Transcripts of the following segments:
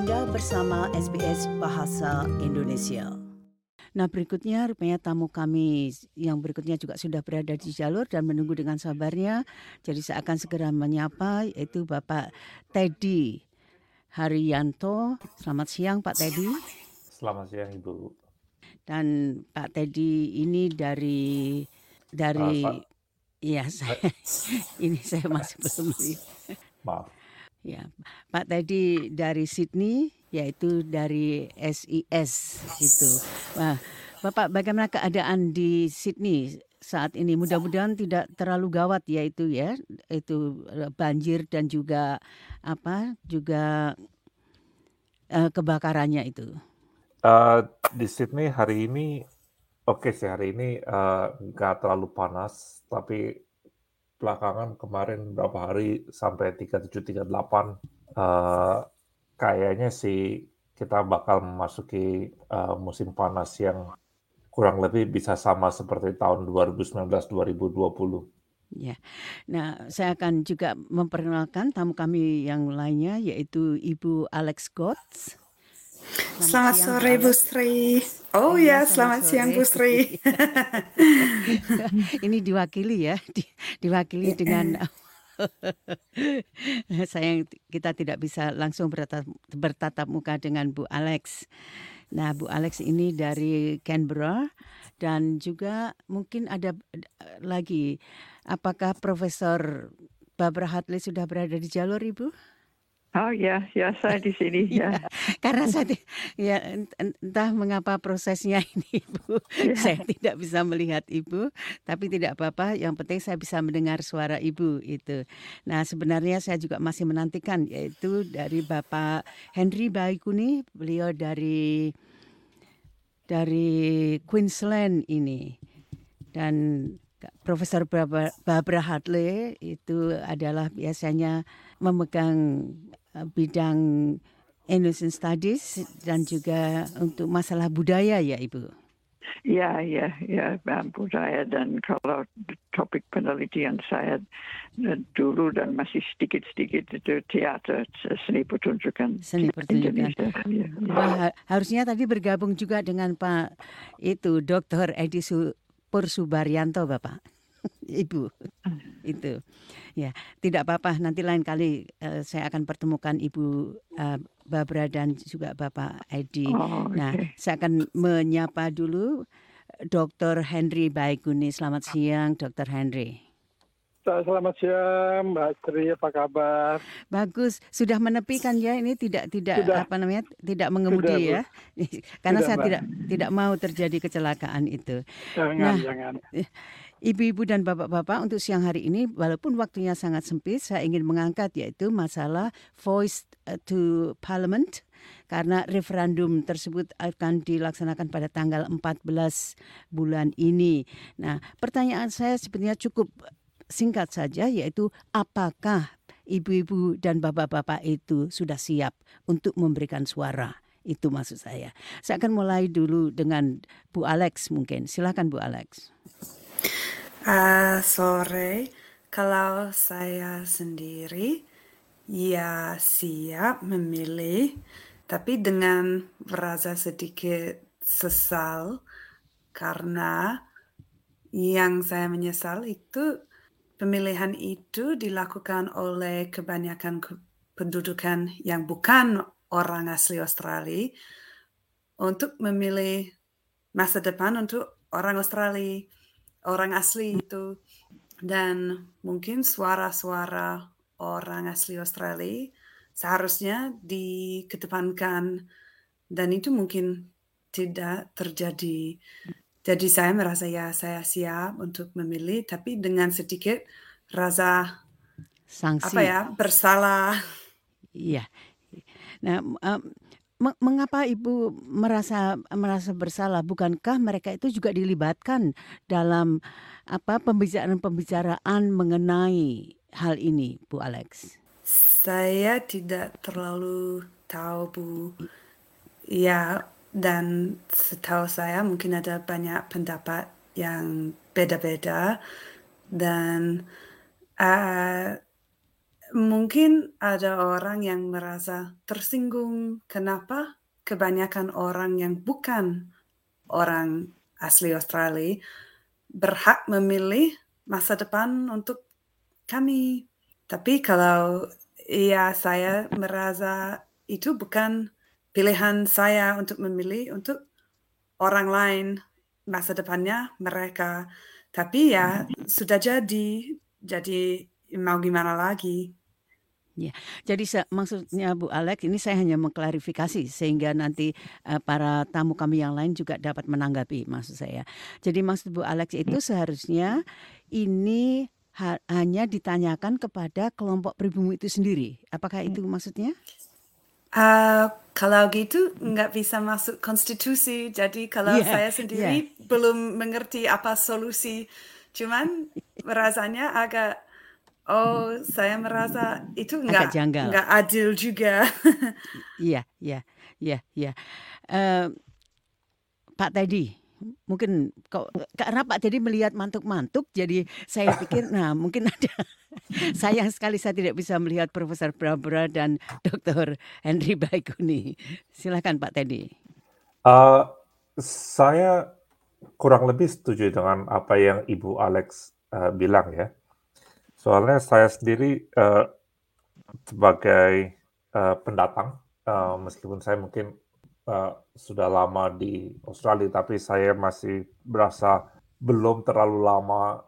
Anda bersama SBS Bahasa Indonesia. Nah berikutnya rupanya tamu kami yang berikutnya juga sudah berada di jalur dan menunggu dengan sabarnya. Jadi saya akan segera menyapa yaitu Bapak Teddy Haryanto. Selamat siang Pak Teddy. Selamat siang Ibu. Dan Pak Teddy ini dari dari Iya, saya ini saya masih belum maaf. Ya, Pak tadi dari Sydney, yaitu dari SIS itu. Wah, Bapak bagaimana keadaan di Sydney saat ini? Mudah-mudahan tidak terlalu gawat ya itu ya, itu eh, banjir dan juga apa juga eh, kebakarannya itu. Eh, di Sydney hari ini oke sih hari ini nggak terlalu panas, tapi belakangan kemarin berapa hari sampai 37 38 eh, kayaknya sih kita bakal memasuki eh, musim panas yang kurang lebih bisa sama seperti tahun 2019 2020. Ya, nah saya akan juga memperkenalkan tamu kami yang lainnya yaitu Ibu Alex Gotts. Selamat Selamat siang, sore Bu Alex. Sri. Oh ya, selamat selamat siang. Bu Sri. Ini diwakili ya, di- diwakili dengan sayang kita tidak bisa langsung bertatap, bertatap muka dengan Bu Alex. Nah, Bu Alex ini dari Canberra dan juga mungkin ada eh, lagi apakah Profesor Barbara Hartley sudah berada di jalur Ibu? Oh ya, ya saya di sini Ya, ya. karena saya ya ent- entah mengapa prosesnya ini Ibu, Ya. saya tidak bisa melihat Ibu, tapi tidak apa-apa. Yang penting saya bisa mendengar suara Ibu itu. Nah sebenarnya saya juga masih menantikan yaitu dari Bapak Henry Baikuni, beliau dari dari Queensland ini dan Profesor Barbara Hartley itu adalah biasanya memegang bidang Indonesian Studies dan juga untuk masalah budaya ya Ibu. Ya, ya, ya, budaya dan kalau topik penelitian saya eh, dulu dan masih sedikit-sedikit itu teater, seni pertunjukan Seni pertunjukan. Indonesia. Ya, ya. Wah, ha- harusnya tadi bergabung juga dengan Pak itu Dr. Edi Su Pursubaryanto Bapak. Ibu itu ya tidak apa-apa nanti lain kali eh, saya akan pertemukan Ibu eh, Babra dan juga Bapak Edi. Oh, Nah, oke. saya akan menyapa dulu Dr. Henry Baikuni. Selamat siang, Dr. Henry. Selamat siang, Mbak Sri. Apa kabar? Bagus, sudah menepi kan ya ini tidak tidak Sudah. apa namanya tidak mengemudi Sudah, ya, karena Sudah, saya Mbak. tidak tidak mau terjadi kecelakaan itu. Jangan, Nah. jangan. Ibu-ibu dan bapak-bapak untuk siang hari ini walaupun waktunya sangat sempit saya ingin mengangkat yaitu masalah voice eh, to parliament karena referendum tersebut akan dilaksanakan pada tanggal 14 bulan ini. Nah, pertanyaan saya sebenarnya cukup singkat saja yaitu apakah ibu-ibu dan bapak-bapak itu sudah siap untuk memberikan suara? Itu maksud saya. Saya akan mulai dulu dengan Bu Alex mungkin. Silakan Bu Alex. Ah, sore, kalau saya sendiri, ya siap memilih, tapi dengan merasa sedikit sesal karena yang saya menyesal itu pemilihan itu dilakukan oleh kebanyakan ke- pendudukan yang bukan orang asli Australia untuk memilih masa depan untuk orang Australia, orang asli itu. Dan mungkin suara-suara orang asli Australia seharusnya dikedepankan dan itu mungkin tidak terjadi. Jadi saya merasa ya saya siap untuk memilih tapi dengan sedikit rasa Sanksi. apa ya bersalah. Iya. Nah, em, me- mengapa Ibu merasa merasa bersalah? Bukankah mereka itu juga dilibatkan dalam apa pembicaraan-pembicaraan mengenai hal ini, Bu Alex? Saya tidak terlalu tahu Bu. Ya, dan setahu saya mungkin ada banyak pendapat yang beda-beda dan uh, mungkin ada orang yang merasa tersinggung kenapa kebanyakan orang yang bukan orang asli Australia berhak memilih masa depan untuk kami. Tapi kalau ya saya merasa itu bukan pilihan saya untuk memilih untuk orang lain masa depannya mereka. Tapi ya sudah jadi, jadi mau gimana lagi. Ya, jadi maksudnya Bu Alex ini saya hanya mengklarifikasi sehingga nanti uh, para tamu kami yang lain juga dapat menanggapi maksud saya. Jadi maksud Bu Alex itu seharusnya ini ha hanya ditanyakan kepada kelompok pribumi itu sendiri. Apakah itu maksudnya? Uh, kalau gitu nggak bisa masuk konstitusi. Jadi kalau yeah, saya sendiri yeah. belum mengerti apa solusi, cuman rasanya agak Oh, saya merasa itu nggak nggak adil juga. Iya, iya, iya, iya. Pak Teddy, mungkin kok karena Pak Teddy melihat mantuk-mantuk, jadi saya pikir, nah mungkin ada sayang sekali saya tidak bisa melihat Profesor Brabra dan Dr. Henry Baikuni. Silakan Pak Teddy. Uh, saya kurang lebih setuju dengan apa yang Ibu Alex uh, bilang ya Soalnya saya sendiri, uh, sebagai, uh, pendatang, uh, meskipun saya mungkin, uh, sudah lama di Australia, tapi saya masih berasa belum terlalu lama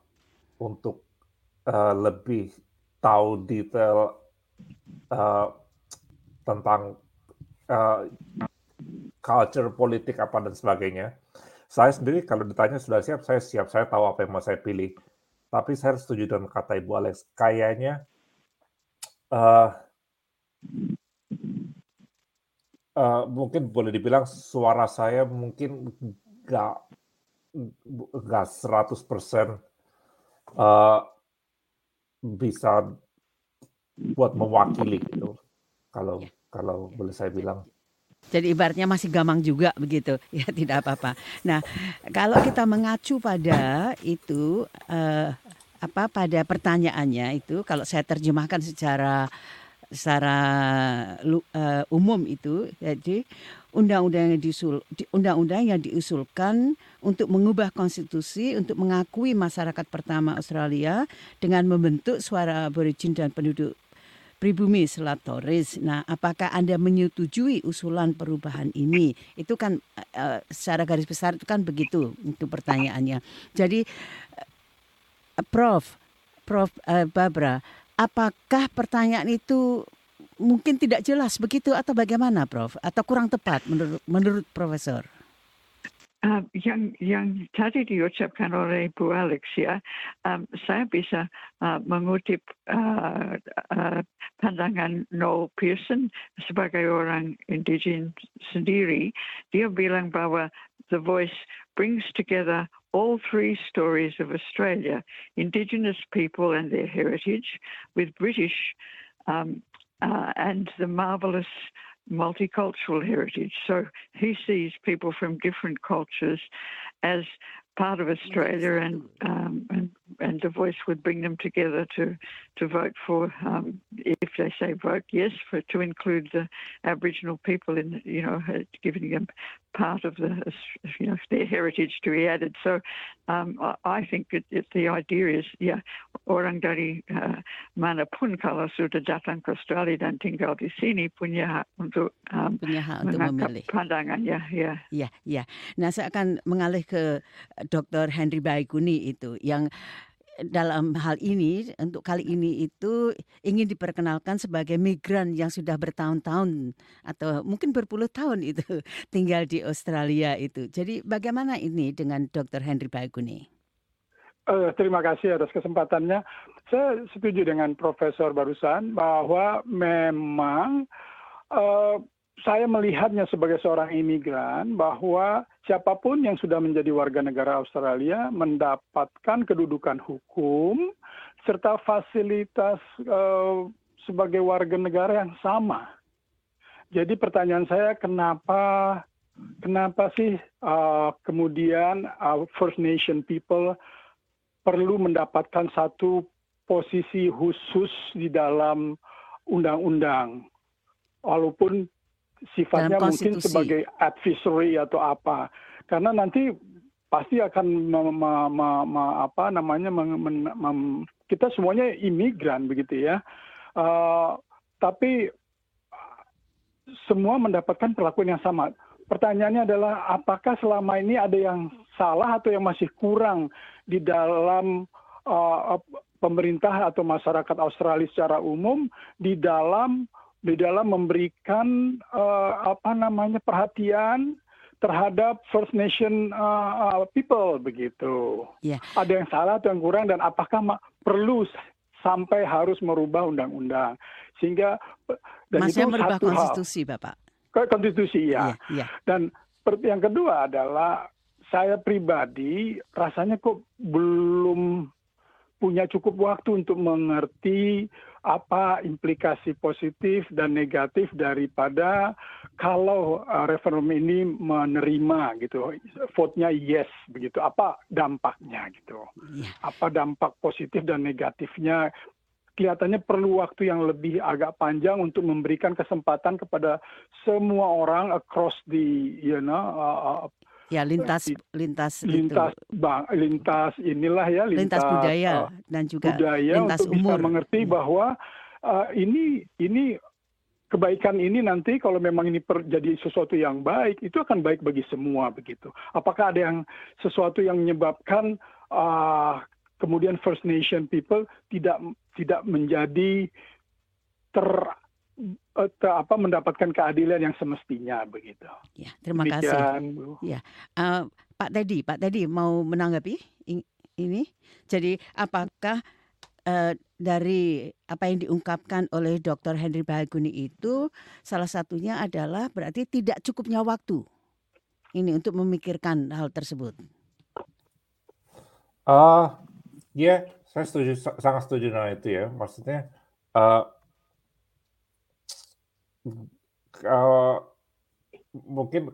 untuk, uh, lebih tahu detail, uh, tentang, uh, culture politik apa dan sebagainya. Saya sendiri kalau ditanya sudah siap, saya siap, saya tahu apa yang mau saya pilih. Tapi saya setuju dengan kata Ibu Alex, kayaknya uh, uh, mungkin boleh dibilang suara saya mungkin nggak nggak 100% uh, bisa buat mewakili gitu. Kalau ya. kalau boleh saya bilang. Jadi ibaratnya masih gamang juga begitu, ya tidak apa-apa. Nah, kalau kita mengacu pada itu uh, apa pada pertanyaannya itu, kalau saya terjemahkan secara secara uh, umum itu, jadi undang-undang yang diusul, undang-undang yang diusulkan untuk mengubah konstitusi untuk mengakui masyarakat pertama Australia dengan membentuk suara aborigin dan penduduk pribumi Torres. Nah, apakah Anda menyetujui usulan perubahan ini? Itu kan uh, secara garis besar itu kan begitu itu pertanyaannya. Jadi uh, Prof, Prof uh, Babra, apakah pertanyaan itu mungkin tidak jelas begitu atau bagaimana Prof? Atau kurang tepat menurut menurut profesor? Uh, yang yang tadi diucapkan oleh Bu Alex ya, um, saya bisa uh, mengutip uh, uh, pandangan Noel Pearson sebagai orang indigen sendiri. Dia bilang bahwa The Voice brings together all three stories of Australia, Indigenous people and their heritage, with British um, uh, and the marvelous multicultural heritage. So he sees people from different cultures as part of Australia, and um, and and the voice would bring them together to to vote for um, if they say vote yes for to include the Aboriginal people in you know giving them part of the you know their heritage to be added. So um, I think it, it, the idea is yeah orang dari uh, mana pun kalau sudah datang ke Australia dan tinggal di sini punya hak untuk um, punya hak untuk memilih pandangan ya ya ya ya. Nah saya akan mengalih ke Dr. Henry Baikuni itu yang dalam hal ini untuk kali ini itu ingin diperkenalkan sebagai migran yang sudah bertahun-tahun atau mungkin berpuluh tahun itu tinggal di Australia itu. Jadi bagaimana ini dengan Dr. Henry Baikuni? Uh, terima kasih atas kesempatannya. Saya setuju dengan Profesor barusan bahwa memang uh, saya melihatnya sebagai seorang imigran bahwa siapa pun yang sudah menjadi warga negara Australia mendapatkan kedudukan hukum serta fasilitas uh, sebagai warga negara yang sama. Jadi pertanyaan saya kenapa kenapa sih uh, kemudian uh, First Nation people perlu mendapatkan satu posisi khusus di dalam undang-undang, walaupun sifatnya mungkin sebagai advisory atau apa, karena nanti pasti akan me, me, me, me, apa namanya kita semuanya imigran begitu ya, uh, tapi semua mendapatkan perlakuan yang sama. Pertanyaannya adalah apakah selama ini ada yang salah atau yang masih kurang di dalam uh, pemerintah atau masyarakat Australia secara umum di dalam di dalam memberikan uh, apa namanya perhatian terhadap First Nation uh, uh, people begitu. Yeah. Ada yang salah atau yang kurang dan apakah perlu sampai harus merubah undang-undang sehingga dan Masih itu merubah satu konstitusi, hal. Bapak. Konstitusi ya. Yeah, yeah. Dan yang kedua adalah saya pribadi rasanya kok belum punya cukup waktu untuk mengerti apa implikasi positif dan negatif daripada kalau uh, referendum ini menerima gitu. Vote-nya yes begitu. Apa dampaknya gitu? Yeah. apa dampak positif dan negatifnya? Kelihatannya perlu waktu yang lebih agak panjang untuk memberikan kesempatan kepada semua orang across the you know uh, ya lintas lintas lintas itu. bang lintas inilah ya lintas, lintas budaya uh, dan juga budaya lintas untuk umur. bisa mengerti hmm. bahwa uh, ini ini kebaikan ini nanti kalau memang ini per, jadi sesuatu yang baik itu akan baik bagi semua begitu. Apakah ada yang sesuatu yang menyebabkan uh, kemudian First Nation people tidak tidak menjadi ter apa mendapatkan keadilan yang semestinya begitu. Ya, terima Demikian, kasih. Bu. Ya, uh, Pak Teddy, Pak Teddy mau menanggapi ini. Jadi apakah uh, dari apa yang diungkapkan oleh Dr. Henry Bahaguni itu salah satunya adalah berarti tidak cukupnya waktu ini untuk memikirkan hal tersebut. Uh, ya, yeah, saya setuju sangat setuju dengan itu ya. Maksudnya uh, uh, mungkin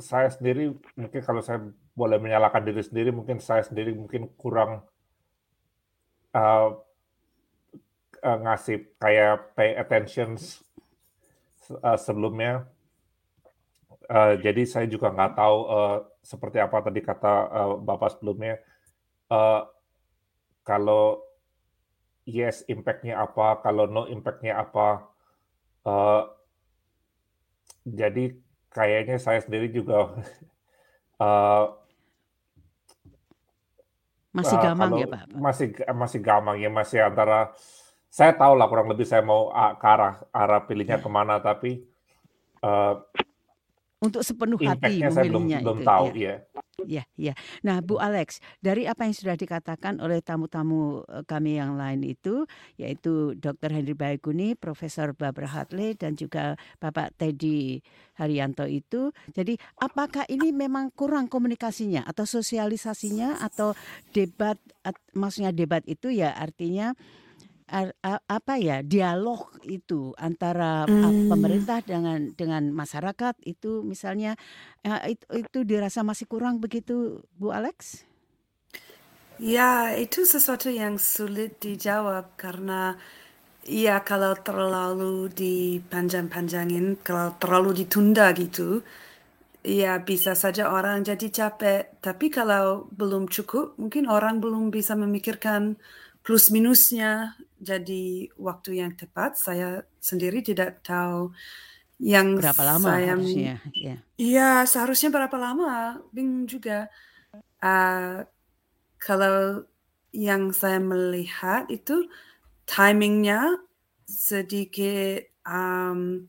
saya sendiri mungkin kalau saya boleh menyalahkan diri sendiri mungkin saya sendiri mungkin kurang uh, uh, ngasih kayak pay attention uh, sebelumnya. Uh, jadi saya juga nggak tahu uh, seperti apa tadi kata uh, bapak sebelumnya. Uh, kalau yes impactnya apa kalau no impactnya apa Uh, jadi kayaknya saya sendiri juga uh, masih gamang uh, ya Pak? Masih masih gamang ya masih antara saya tahu lah kurang lebih saya mau ke arah arah pilihnya ya. ke mana tapi uh, untuk sepenuh hati memilihnya saya belum, itu, belum tahu ya. ya. Ya, ya. Nah, Bu Alex, dari apa yang sudah dikatakan oleh tamu-tamu eh, kami yang lain itu, yaitu Dr. Henry Baikuni, Profesor Barbara Hartley, dan juga Bapak Teddy Haryanto itu, jadi apakah ini memang kurang komunikasinya atau sosialisasinya atau debat, maksudnya debat itu ya artinya apa ya dialog itu antara hmm. pemerintah dengan dengan masyarakat itu misalnya itu, itu dirasa masih kurang begitu Bu Alex? Ya itu sesuatu yang sulit dijawab karena ya kalau terlalu dipanjang-panjangin kalau terlalu ditunda gitu ya bisa saja orang jadi capek tapi kalau belum cukup mungkin orang belum bisa memikirkan plus minusnya jadi waktu yang tepat saya sendiri tidak tahu yang berapa lama saya harusnya? Ya iya seharusnya berapa lama? Bingung juga. Uh, kalau yang saya melihat itu timingnya sedikit um,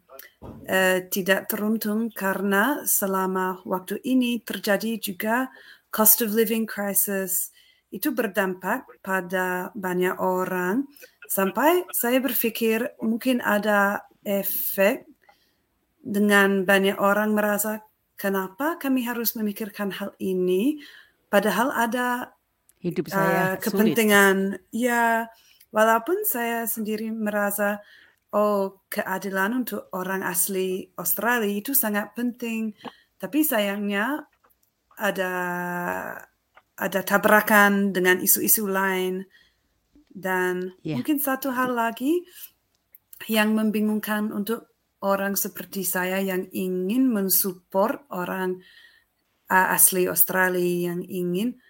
uh, tidak teruntung karena selama waktu ini terjadi juga cost of living crisis. Itu berdampak pada banyak orang sampai saya berpikir mungkin ada efek dengan banyak orang merasa kenapa kami harus memikirkan hal ini? Padahal ada hidup saya uh, kepentingan. Sulit. ya walaupun saya sendiri merasa oh keadilan untuk orang asli Australia itu sangat penting. Tapi sayangnya ada ada tabrakan dengan isu-isu lain Dan Ya. mungkin satu hal lagi yang membingungkan untuk orang seperti saya yang ingin mensupport orang uh, asli Australia yang ingin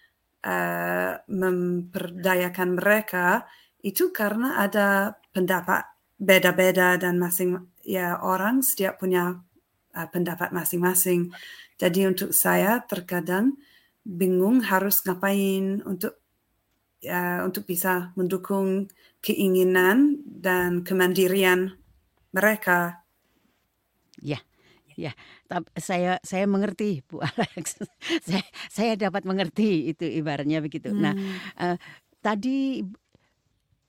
uh, memperdayakan mereka itu karena ada pendapat beda-beda dan masing ya orang setiap punya uh, pendapat masing-masing. Jadi untuk saya terkadang bingung harus ngapain untuk uh, untuk bisa mendukung keinginan dan kemandirian mereka. Tap- saya saya mengerti Bu Alex. saya saya dapat mengerti itu ibaratnya begitu. Nah, Hmm. tadi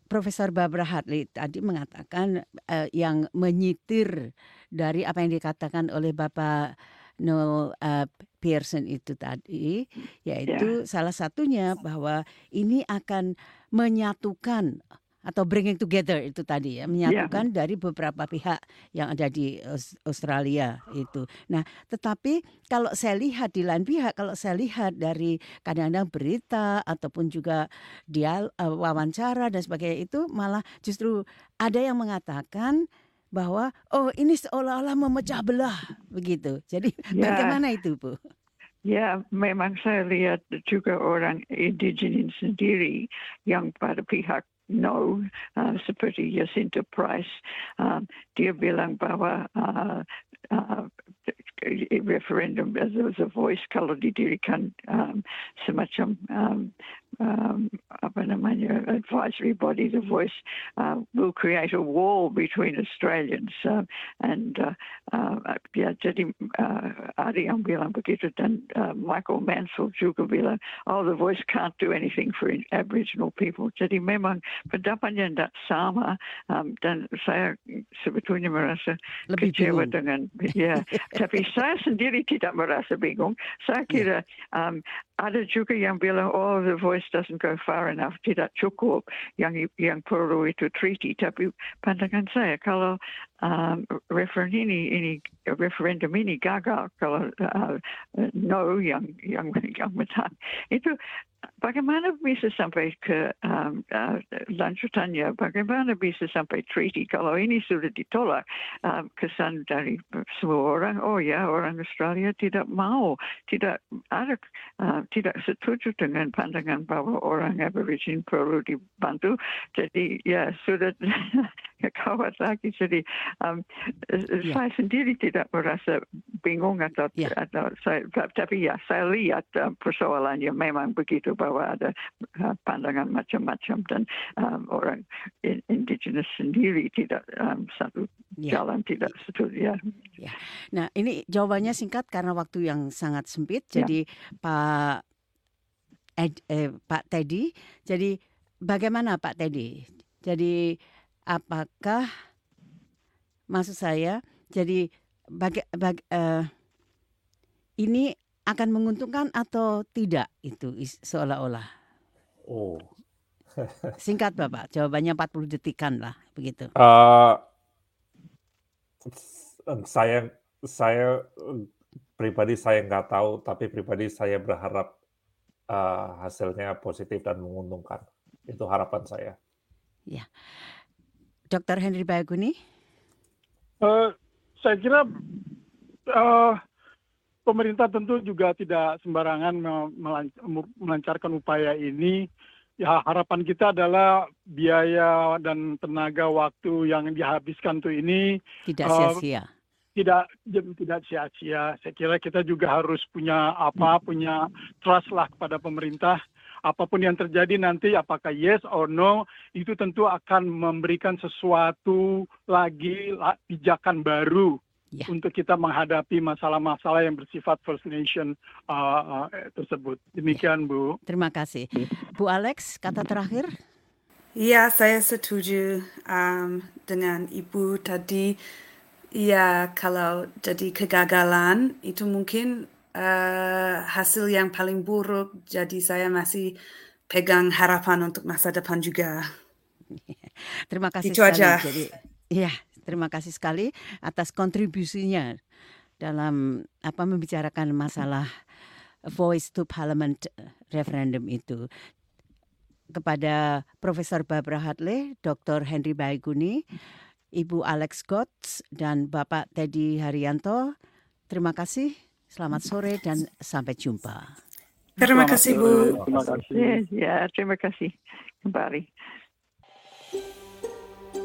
Profesor Barbara Hartley tadi mengatakan eh, yang menyitir dari apa yang dikatakan oleh Bapak Noel eh, Pearson itu tadi, yaitu salah satunya bahwa ini akan menyatukan atau bringing together itu tadi ya, menyatukan dari beberapa pihak yang ada di Aus- Australia itu. Nah, tetapi kalau saya lihat di lain pihak, kalau saya lihat dari kadang-kadang berita ataupun juga dia eh, wawancara dan sebagainya itu malah justru ada yang mengatakan bahwa oh ini seolah-olah memecah belah begitu. Jadi Ya. bagaimana itu, Bu? Ya, memang saya lihat juga orang indigenes sendiri yang pada pihak no, uh, seperti Jacinta Price, um, dia bilang bahwa uh, uh, referendum as a voice kalau didirikan um, semacam um, um, apa namanya advisory body, the voice uh, will create a wall between Australians uh, and uh, ya jadi uh, bilang begitu dan uh, Michael Mansell juga bilang oh the voice can't do anything for Aboriginal people. Jadi memang pendapatnya tidak sama um, dan saya sebetulnya merasa kecewa dengan ya tapi saya sendiri tidak merasa bingung. Saya kira um, ada juga yang bilang oh the voice doesn't go far enough. Tidak cukup yang yang perlu itu treaty tapi pandangan saya kalau um, referendum ini ini referendum ini gagal kalau uh, no yang yang yang menang itu bagaimana bisa sampai ke um, uh, lanjutannya bagaimana bisa sampai treaty kalau ini sudah ditolak um, kesan dari semua orang oh ya orang Australia tidak mau tidak ada uh, tidak setuju dengan pandangan bahwa orang Aborigin perlu dibantu jadi ya sudah kawat lagi jadi um, Ya. saya sendiri tidak merasa bingung atau, Ya. atau saya, tapi ya saya lihat uh, persoalannya memang begitu bahwa ada uh, pandangan macam-macam dan um, orang in- indigenous sendiri tidak um, satu Ya. jalan tidak setuju ya. Nah, ini jawabannya singkat karena waktu yang sangat sempit. Ya. Jadi Pak Ed, eh, Pak Teddy, jadi bagaimana Pak Teddy? Jadi apakah maksud saya jadi baga, bag- eh, ini akan menguntungkan atau tidak itu seolah-olah? Oh, Singkat Bapak, jawabannya 40 detikan lah begitu. eh, s- saya saya pribadi saya nggak tahu, tapi pribadi saya berharap eh, hasilnya positif dan menguntungkan. Itu harapan saya. Dr. Henry Bayaguni? Eh, saya kira eh, pemerintah tentu juga tidak sembarangan me- melan- melancarkan upaya ini. Ya harapan kita adalah biaya dan tenaga waktu yang dihabiskan tuh ini Tidak Eh, sia-sia. tidak tidak sia-sia. Saya kira kita juga harus punya apa punya trust lah kepada pemerintah. Apa pun yang terjadi nanti apakah yes or no itu tentu akan memberikan sesuatu lagi la- pijakan baru Ya. untuk kita menghadapi masalah-masalah yang bersifat First Nation uh, uh, tersebut. Demikian Bu. Terima kasih. Bu Alex, kata terakhir? Ya, saya setuju um, dengan Ibu tadi. Ya, kalau jadi kegagalan itu mungkin uh, hasil yang paling buruk. Jadi saya masih pegang harapan untuk masa depan juga. Terima kasih Itu sekali. aja. Jadi, ya, terima kasih sekali atas kontribusinya dalam apa membicarakan masalah voice to parliament referendum itu. kepada Profesor Barbara Hadley, Dr. Henry Baiguni, Ibu Alex Gotts, dan Bapak Teddy Haryanto. Terima kasih, selamat sore dan sampai jumpa. Terima kasih Bu. Terima kasih. Ya, ya, terima kasih kembali.